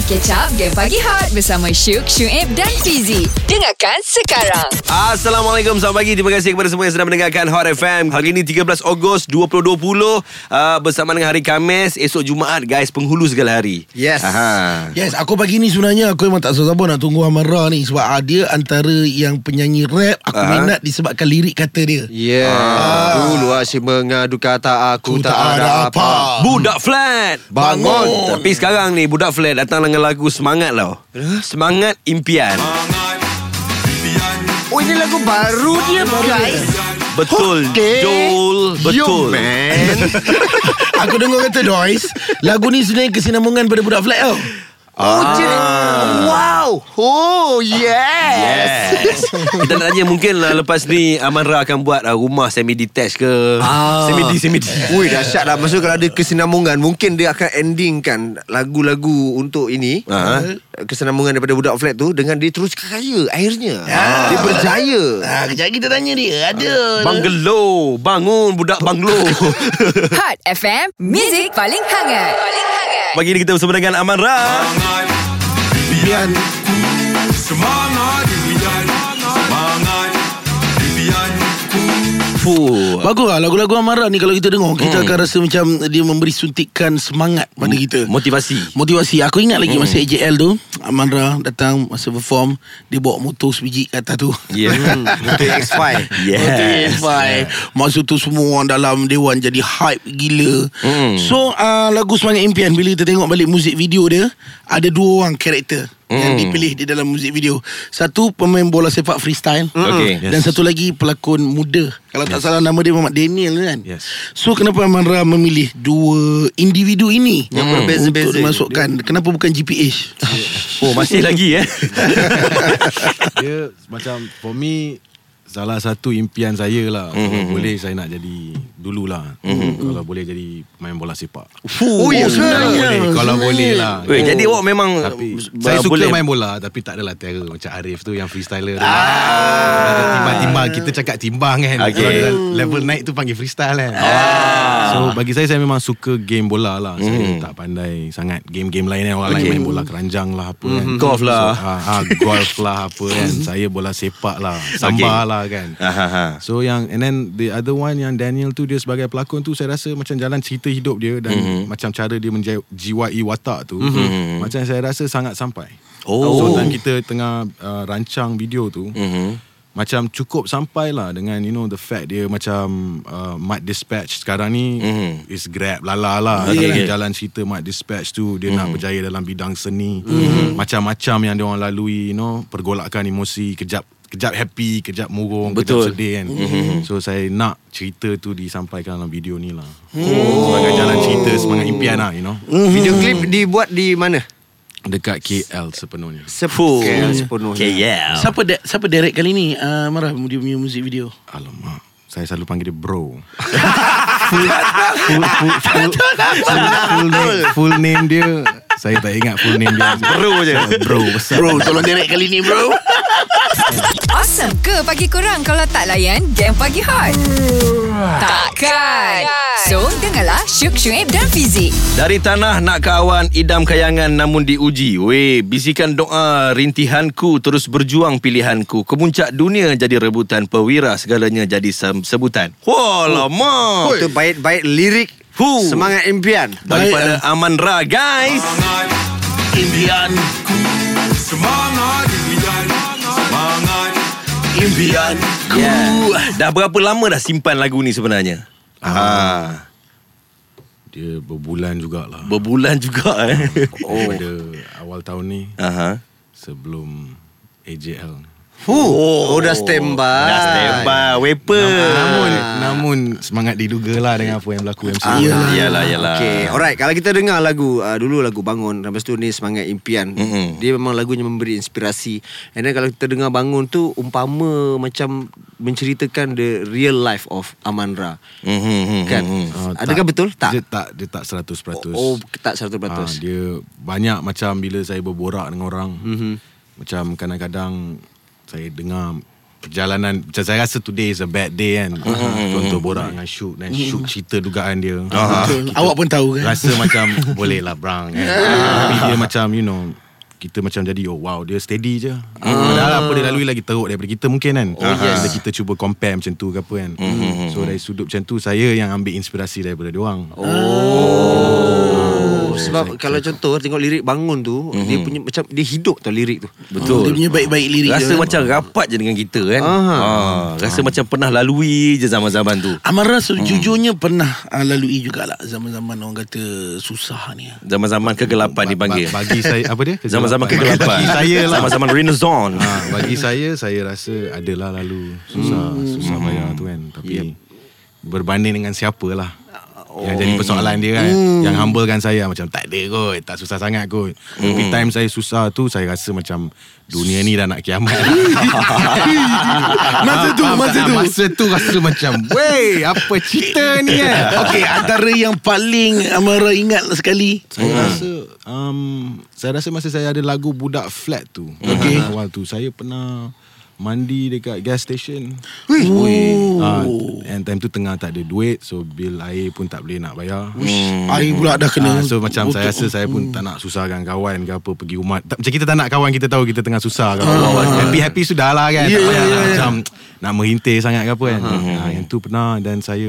Mari catch up Game Pagi Hot Bersama Syuk, Syuib dan Fizi Dengarkan sekarang Assalamualaikum Selamat pagi Terima kasih kepada semua yang sedang mendengarkan Hot FM Hari ini 13 Ogos 2020 uh, Bersama dengan hari Kamis Esok Jumaat guys Penghulu segala hari Yes. Aha. Yes, aku pagi ni sebenarnya aku memang tak sabar nak tunggu Amara ni sebab ah, dia antara yang penyanyi rap aku Ah. minat disebabkan lirik kata dia. Yeah. Dulu asyik mengadu kata aku tak, ada apa. Budak flat Bangun. Tapi sekarang ni Budak flat datang dengan lagu Semangat tau Semangat impian Oh ini lagu baru dia guys. Betul Okay. Joel Betul Yo, man. aku dengar kata Dois, lagu ni sebenarnya kesinambungan pada budak flat tau. Oh, jadi, wow. Oh, yes. Yes. Kita nak tanya mungkin lah lepas ni Amanra akan buat uh, rumah semi detached ke Ah. Semi semi Ui dahsyat lah Maksudnya kalau ada kesinambungan Mungkin dia akan endingkan Lagu-lagu untuk ini Ah. Kesinambungan daripada budak flat tu Dengan dia terus kaya Akhirnya Dia berjaya Ah, kejap kita tanya dia. Ada. Banglo Bangun budak banglo Hot FM Music paling hangat Paling hangat Pagi ni kita bersama dengan Amanra Bian. Semangat impian Bagus lah lagu-lagu Amara ni kalau kita dengar kita Hmm. akan rasa macam dia memberi suntikan semangat pada kita. Motivasi Motivasi Aku ingat lagi Hmm. masa AJL tu Amandra datang Masa perform Dia bawa motor sebiji kat atas tu Yeah Untuk X5 Yes Spotify. Masa tu semua orang dalam Dewan jadi hype gila Mm. So uh, lagu Semangat Impian Bila kita tengok balik muzik video dia Ada dua orang karakter Yang Mm. dipilih di dalam muzik video. Satu pemain bola sepak freestyle. Okay. Dan satu lagi pelakon muda. Kalau tak salah nama dia Muhammad Daniel kan? Yes. So kenapa Amandra memilih Dua individu ini Yang Untuk berbeza-beza. dimasukkan? Kenapa bukan GPH Oh masih lagi eh? Dia macam For me Salah satu impian saya lah mm-hmm. Kalau boleh saya nak jadi Dululah mm-hmm. Kalau boleh jadi Main bola sepak Oh ya Oh, ke? sebenarnya. boleh, Kalau boleh lah Weh, Jadi awak memang Tapi Saya suka boleh. main bola Tapi tak adalah terror Macam Arif tu Yang freestyler tu ah. Timbang-timbang Kita cakap timbang kan Okay. Kalau level naik tu Panggil freestyle kan Ah. So bagi saya Saya memang suka game bola lah Saya Hmm. tak pandai Sangat game-game lain yang Orang Okay. lain main bola keranjang lah Apa kan Golf lah. so, ah, ah, Golf lah apa kan Saya bola sepak lah Samba lah kan Aha, ha. So yang And then the other one Yang Daniel tu Dia sebagai pelakon tu Saya rasa macam jalan cerita hidup dia Dan Mhm. macam cara dia menjiwai watak tu Macam saya rasa sangat sampai Oh. So time kita tengah uh, rancang video tu Mhm. Macam cukup sampai lah Dengan you know The fact dia macam uh, Mat Dispatch Sekarang ni Mhm. Is Grab lala lah Dalam okay. Jalan cerita Mat Dispatch tu Dia nak berjaya dalam bidang seni Macam-macam yang dia orang lalui You know Pergolakan emosi Kejap Kejap happy Kejap murung Betul. Kejap sedih kan So saya nak Cerita tu disampaikan dalam video ni lah oh. Sebagai jalan cerita Semangat impian lah you know Video klip dibuat di mana? Dekat KL sepenuhnya. Fuh. KL sepenuhnya. Yeah Siapa de- siapa direct kali ni uh, Marah dia punya music video? Alamak. Saya selalu panggil dia bro. Full, full, full, full, full, full, name, full name dia Saya tak ingat full name dia. Bro je. Bro besar. Bro tolong direct kali ni bro. Awesome ke pagi korang Kalau tak layan Game Pagi Hot? Takkan. So dengarlah Syuk, Syuib dan Fizi. Dari tanah nak ke awan Idam kayangan namun diuji. Weh Bisikan doa Rintihanku Terus berjuang pilihanku. Kemuncak dunia jadi rebutan Pewira segalanya jadi sebutan. Wah lama. Itu baik-baik lirik Hu. Semangat impian Daripada Aman Ra guys Ah. Impian Semangat impian Semangat Impian yeah. Dah berapa lama dah simpan lagu ni sebenarnya? Ah. Dia berbulan jugalah Berbulan juga eh oh. Pada awal tahun ni Aha. Sebelum AJL Oh, oh dah standby. Dah standby. Weapon Namun Namun Semangat diduga lah Dengan apa yang berlaku MCU Iyalah Iyalah, iyalah. Okay Alright. Kalau kita dengar lagu uh, Dulu lagu Bangun Lepas tu ni Semangat Impian. Mm-mm. Dia memang lagunya memberi inspirasi. And then kalau kita dengar Bangun tu Umpama macam Menceritakan the real life of Amandra Mhm, Kan. Ah, Adakah betul? Tak? Dia tak Dia tak 100% Oh tak 100% Ah, dia banyak macam bila saya berborak dengan orang Mhm. macam kadang-kadang saya dengar perjalanan macam saya rasa today is a bad day kan. Contoh borak dengan Syuk dan Syuk cerita dugaan dia. Betul. Awak pun tahu kan Rasa macam boleh lah brang kan. Tapi dia macam you know kita macam jadi oh wow dia steady je. Padahal apa dia lalui lagi teruk daripada kita mungkin kan. Oh, yes. Bila kita cuba compare macam tu ke apa kan. So dari sudut macam tu saya yang ambil inspirasi daripada dia orang. Oh, sebab kalau contoh tengok lirik bangun tu, dia punya macam dia hidup tau lirik tu. Betul Dia punya baik-baik lirik Rasa dia. macam rapat je dengan kita kan Aha. ah, Rasa macam pernah lalui je zaman-zaman tu Amara sejujurnya pernah uh, lalui jugalah zaman-zaman orang kata susah ni. Zaman-zaman kegelapan dipanggil Ba- Bagi saya apa dia? Zaman-zaman kegelapan Bagi saya lah. Zaman-zaman renaissance Ha, bagi saya saya rasa adalah lalu susah Hmm. susah bayar tu kan tapi berbanding dengan siapa lah yang jadi persoalan dia kan Hmm. Yang humblekan saya Macam tak ada kot Tak susah sangat kot Hmm. Tapi time saya susah tu Saya rasa macam Dunia ni dah nak kiamat Masa tu, masa tu. Masa tu rasa macam Wey Apa cerita ni kan Okey, antara yang paling Amara ingat sekali. Saya rasa um, Saya rasa masa saya ada lagu Budak Flat tu okay. Awal tu Saya pernah Mandi dekat gas station Oh. Ah, And time tu tengah tak ada duit So bil air pun tak boleh nak bayar Air pula dah kena. Ah, so macam saya rasa saya pun tak nak susahkan kawan ke apa pergi rumah. Tak, macam kita tak nak kawan kita tahu kita tengah susah ke apa. Happy happy sudah lah kan. Ya, tak ya, payah ya, nak ya. macam nak merintih sangat ke apa kan. Ah, yang tu pernah dan saya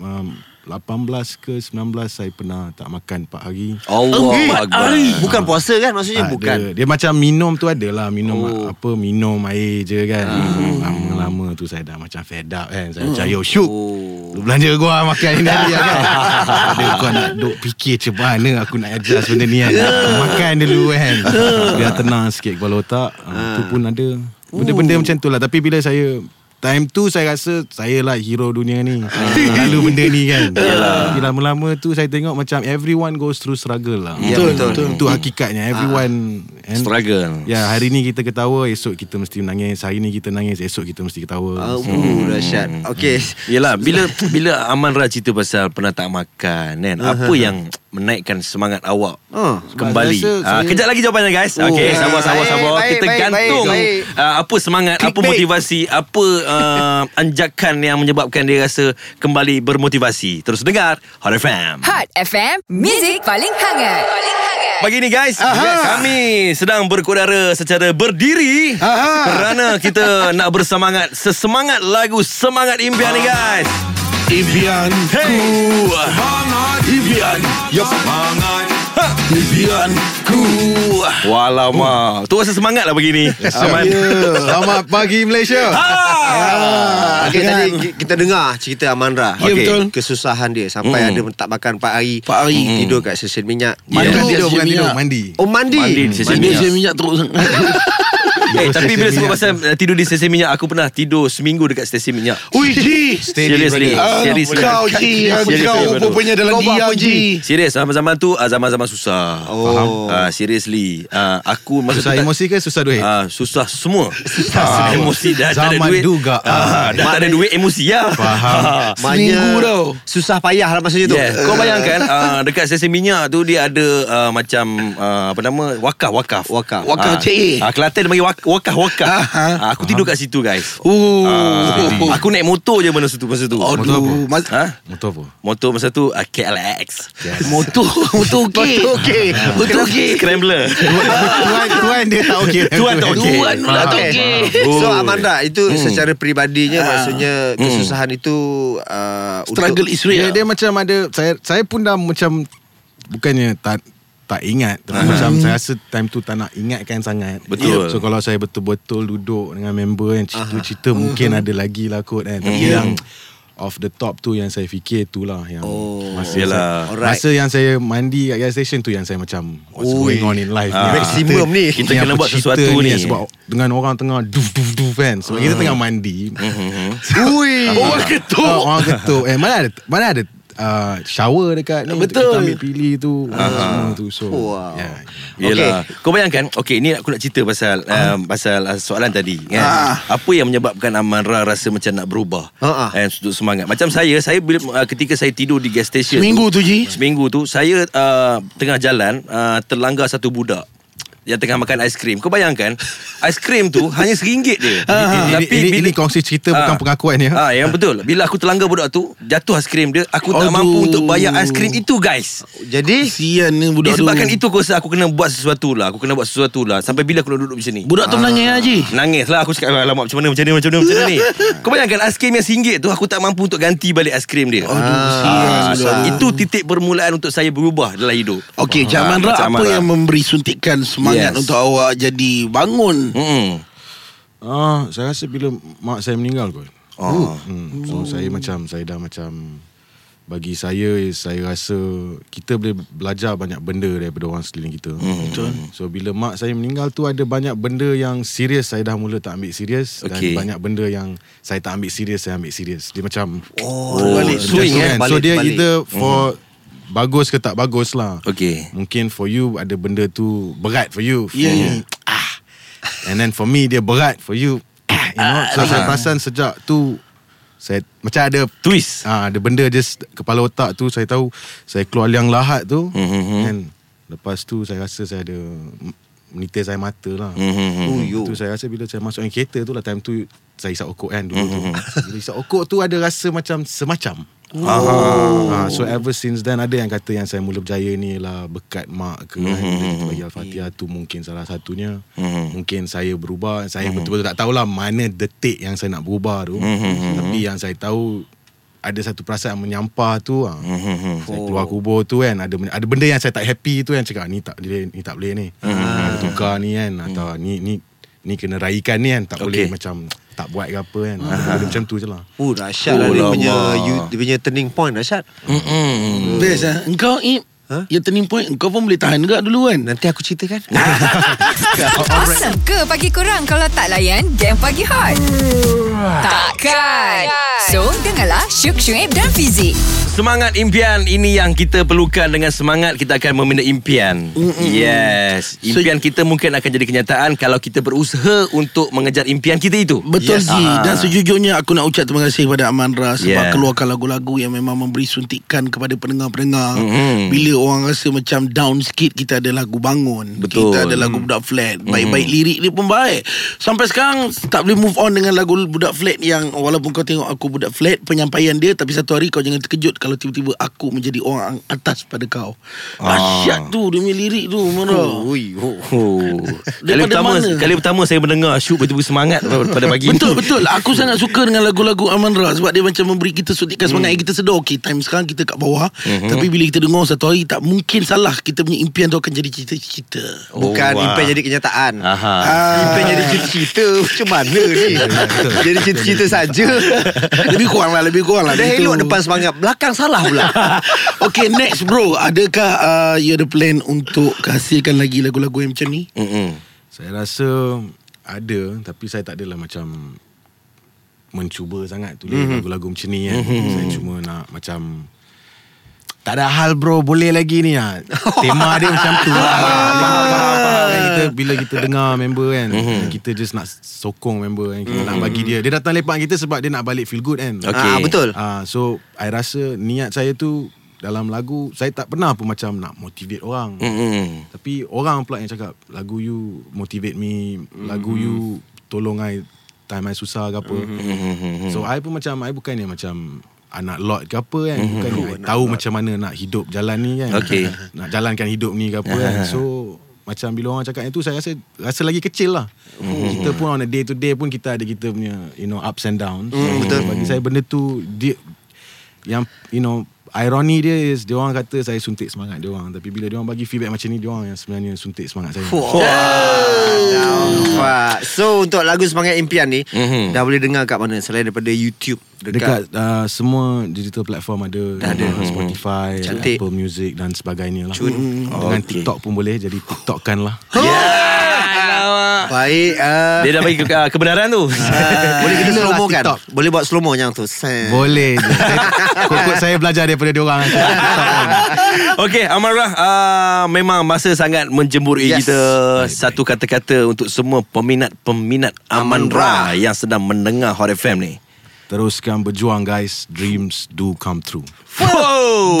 um, 18 ke 19 saya pernah tak makan 4 hari. Allah Akbar Bukan puasa kan maksudnya Tak bukan. ada. Dia macam minum tu adalah minum oh. apa minum air je kan. Lama-lama tu saya dah macam fed up kan. Saya macam yo shoot. Oh. Lu belanja gua makan ini hari kan. Ada kau nak duk fikir macam mana aku nak adjust benda ni kan. Aku makan dulu kan. Biar tenang sikit kepala otak. Uh, tu pun ada. Benda-benda macam tu lah. Tapi bila saya Time tu saya rasa Saya lah hero dunia ni Lalu benda ni kan Yalah. Lama-lama tu Saya tengok macam Everyone goes through struggle lah Ya, Betul, betul. betul. Itu hakikatnya Everyone and- Struggle Ya hari ni kita ketawa Esok kita mesti menangis Hari ni kita nangis Esok kita mesti ketawa Oh, dahsyat. Okey. Yelah bila bila Aman Ra cerita pasal pernah tak makan kan Apa yang menaikkan semangat awak Oh, kembali. rasa saya- Kejap lagi jawapannya guys. Oh, Okey sabar sabar sabar. baik, Kita baik, gantung baik, baik. ah, Apa semangat Apa Clickbait. motivasi Apa uh, anjakan yang menyebabkan dia rasa Kembali bermotivasi. Terus dengar Hot FM Hot FM, Music paling hangat. Paling hangat. Pagi ni guys Kami sedang berkudara secara berdiri. Kerana kita nak bersemangat Sesemangat lagu Semangat Impian ni guys Impian Hey. Impian Yup Impian ku Walamak. Tu rasa semangat lah begini Aman. Selamat pagi Malaysia. Ah. Okey tadi ki- kita dengar cerita Amandra. Ya, Okey, betul. Kesusahan dia sampai ada tak makan 4 hari. Empat hari. Tidur kat stesen minyak. Mandi Bukan dia tidur, bukan tidur, mandi. Oh mandi. Mandi stesen Mandi. minyak. saya minyak teruk sangat Eh tapi bila sebut pasal uh, Tidur di stesen minyak Aku pernah tidur Seminggu dekat stesen minyak Ui Ji Seriously Ah, Seriously Kau Ji Seriously, Kau rupanya dalam diam apa, Ji Serius zaman-zaman tu ah, Zaman-zaman susah Oh. Ah, Seriously Ah, Aku masa Susah emosi ke susah duit? Ah, susah semua. Susah emosi dah tak ada Zaman duit. juga. Ah, dah tak ada duit emosi ya. Faham. Seminggu tau. Susah payah lah maksudnya tu. Kau bayangkan dekat stesen minyak tu dia ada macam apa nama wakaf wakaf. Wakaf. Wakaf Ah, cik. Ah, Kelantan dia panggil wak- wakaf wakaf. Ah, ah. Ah, aku tidur kat situ guys. Oh Ah, aku naik motor je masa tu masa tu. Aduh mas- Ha? Motor apa? Motor masa tu uh, KLX. Motor Motor okey Motor okey. Motor okey Scrambler. Tuan, tuan dia tak okey. Tuan tak okey. Tuan tak Okay. okey So Oh. Amanda itu secara peribadinya maksudnya kesusahan itu uh, Struggle untuk, is real Dia, dia macam ada saya saya pun dah macam bukannya tak tak ingat tapi macam saya rasa time tu tak nak ingatkan sangat Betul. so kalau saya betul-betul duduk dengan member yang cerita-cerita mungkin ada lagi lah kot kan tapi yang off the top tu yang saya fikir tu lah yang Oh. masa saya, Alright. masa yang saya mandi kat gas station tu yang saya macam what's Ui. going on in life Ah. Ni. Kita Ni kena apa buat sesuatu ni. sebab dengan orang tengah duf duf duf kan sebab kita tengah mandi Ui. Orang ketuk Ah, orang ketuk eh mana ada mana ada uh, shower dekat ni Betul. kita ambil pilih tu semua tu so Wow. yeah. Yelah okay. Kau bayangkan Okay ni aku nak cerita pasal um, Pasal uh, soalan tadi kan? Ah. Apa yang menyebabkan Amara Rasa macam nak berubah Ah, ah. And Untuk semangat Macam saya Saya bila uh, ketika saya tidur di gas station Seminggu tu, Ji. Seminggu tu Saya uh, tengah jalan uh, Terlanggar satu budak Yang tengah makan aiskrim Kau bayangkan Aiskrim tu Hanya RM1 je Ini, ini, ini, ini kongsi cerita bukan pengakuan ya. Ah, yang betul. Bila aku terlanggar budak tu, jatuh aiskrim dia, aku tak Aduh. mampu untuk bayar aiskrim itu, guys. Jadi Sian ni budak tu Disebabkan itu aku rasa aku kena buat sesuatu lah. Aku kena buat sesuatu lah. Sampai bila aku nak duduk macam ni? Budak tu menangis Haji Nangis lah Aku cakap Alamak macam mana Macam mana Macam mana, macam mana ni Kau bayangkan Aiskrim yang RM1 tu Aku tak mampu untuk ganti balik aiskrim dia Aduh sian Ah, tu. Itu titik permulaan Untuk saya berubah Dalam hidup Okey, Cik Ah, Cik apa yang memberi suntikan semangat Yes. untuk awak jadi bangun? Mm-mm. Ah, saya rasa bila mak saya meninggal kot. Oh. Hmm. So saya macam saya dah macam bagi saya saya rasa kita boleh belajar banyak benda daripada orang sekeliling kita. Betul. So bila mak saya meninggal tu ada banyak benda yang serius saya dah mula tak ambil serius Okey. dan banyak benda yang saya tak ambil serius saya ambil serius. Dia macam Oh, balik swing, eh? kan. So dia balik. either for bagus ke tak bagus lah. Okay Mungkin for you ada benda tu berat for you. For Yeah, me, ah. And then for me dia berat for you. Ah, you know. So saya perasan sejak tu saya macam ada Twist ah ada benda just kepala otak tu saya tahu saya keluar liang lahat tu. Mhm. And lepas tu saya rasa saya ada menitis saya mata lah. Mhm. Oh, yo. Tu saya rasa bila saya masuk dalam kereta tu lah time tu saya isap okok kan dulu tu. Bila isap okok tu ada rasa macam semacam. Ah, so ever since then ada yang kata yang saya mula berjaya ni lah berkat mak ke kan. Bila kita bagi Al-Fatihah tu mungkin salah satunya. Mungkin saya berubah. Saya betul-betul tak tahulah mana detik yang saya nak berubah tu. Tapi yang saya tahu ada satu perasaan menyampah tu ah. Saya keluar kubur tu kan ada ada benda yang saya tak happy tu yang cakap ni tak boleh ni tak boleh ni. Ah. Tukar ni kan atau ni ni ni kena raikan ni kan tak boleh Okey. macam tak buat ke apa kan. Benda macam tu je lah. Oh dahsyat lah dia Oh, punya lama. you, Dia punya turning point dahsyat Mm-mm. Best ah. Engkau Ip, Ha? Ya turning point Engkau pun boleh tahan juga dulu kan Nanti aku ceritakan Awesome ke pagi korang kalau tak layan game pagi hot? Takkan. So, dengarlah Syuk Syuib dan Fizik. Semangat impian ini yang kita perlukan dengan semangat kita akan membina impian. Yes. Impian kita mungkin akan jadi kenyataan kalau kita berusaha untuk mengejar impian kita itu. Betul Yes. Ji Ah. Dan sejujurnya Aku nak ucap terima kasih kepada Amandra Sebab Yeah. keluarkan lagu-lagu Yang memang memberi suntikan Kepada pendengar-pendengar Mhm. Bila orang rasa macam down sikit Kita ada lagu bangun Betul. Kita ada lagu budak flat Baik-baik lirik dia pun baik Sampai sekarang Tak boleh move on dengan lagu budak flat Yang walaupun kau tengok aku budak flat Penyampaian dia Tapi satu hari kau jangan terkejut Kalau tiba-tiba aku menjadi orang atas pada kau. Dahsyat tu Dia punya lirik tu Amandra Ui, oh. Oh. kali pertama mana? kali pertama saya mendengar Syuk betul-betul semangat pada pagi Betul ni. betul Aku sangat suka dengan lagu-lagu Amandra Sebab dia macam memberi kita suntikan semangat. Yang kita sedar Okay time sekarang kita kat bawah. Tapi bila kita dengar satu hari Tak mungkin salah Kita punya impian tu akan jadi cita-cita. Bukan wah. impian jadi kenyataan. Aha. Ah, Impian jadi cerita-cerita Macam mana ni? Jadi cerita-cerita saja. Lebih kurang lah Lebih kurang lah. Dah elok depan semangat. Belakang salah pula Okay next bro Adakah uh, You ada plan Untuk hasilkan lagi lagu-lagu yang macam ni Mm-mm. Saya rasa ada tapi saya tak adalah macam mencuba sangat tulis mm-hmm. lagu-lagu macam ni kan. Mm-hmm. Saya cuma nak macam tak ada hal bro boleh lagi ni lah. Tema dia macam tu lah. Kita bila kita dengar member kan mm-hmm. kita just nak sokong member kan kita mm-hmm. nak bagi dia dia datang lepak kita sebab dia nak balik feel good kan. Okay. ah, Betul Ah, so I rasa niat saya tu dalam lagu saya tak pernah pun macam nak motivate orang. Mm-mm. Tapi orang pula yang cakap lagu you motivate me, lagu you tolong I time I susah ke apa. So I pun macam I bukan yang macam anak lot ke apa kan. Bukan yang I tahu macam mana nak hidup jalan ni kan. Okay. nak jalankan hidup ni ke apa kan. So macam bila orang cakap itu saya rasa rasa lagi kecil lah. Kita pun on a day to day pun kita ada kita punya you know ups and downs. So, betul. Bagi saya benda tu dia yang you know ironi dia is dia orang kata saya suntik semangat dia orang tapi bila dia orang bagi feedback macam ni dia orang yang sebenarnya suntik semangat saya. Nampak So untuk lagu Semangat Impian ni Mhm. Dah boleh dengar kat mana Selain daripada YouTube Dekat uh, semua digital platform ada, Dah ada. Spotify, Cantik. Apple Music dan sebagainya lah. Cun. Dengan Okay. TikTok pun boleh jadi TikTokkan lah. Baik uh, Dia dah bagi ke, kebenaran tu. Boleh kita slow mo kan TikTok. Boleh buat slow mo yang tu Sen. Boleh je. Saya- belajar daripada dia orang. Okey, Amarah uh, memang masa sangat menjemurui Yes. kita satu kata-kata untuk semua peminat-peminat Amandra. yang sedang mendengar Hot FM ni. Teruskan berjuang guys. Dreams do come true. Wow.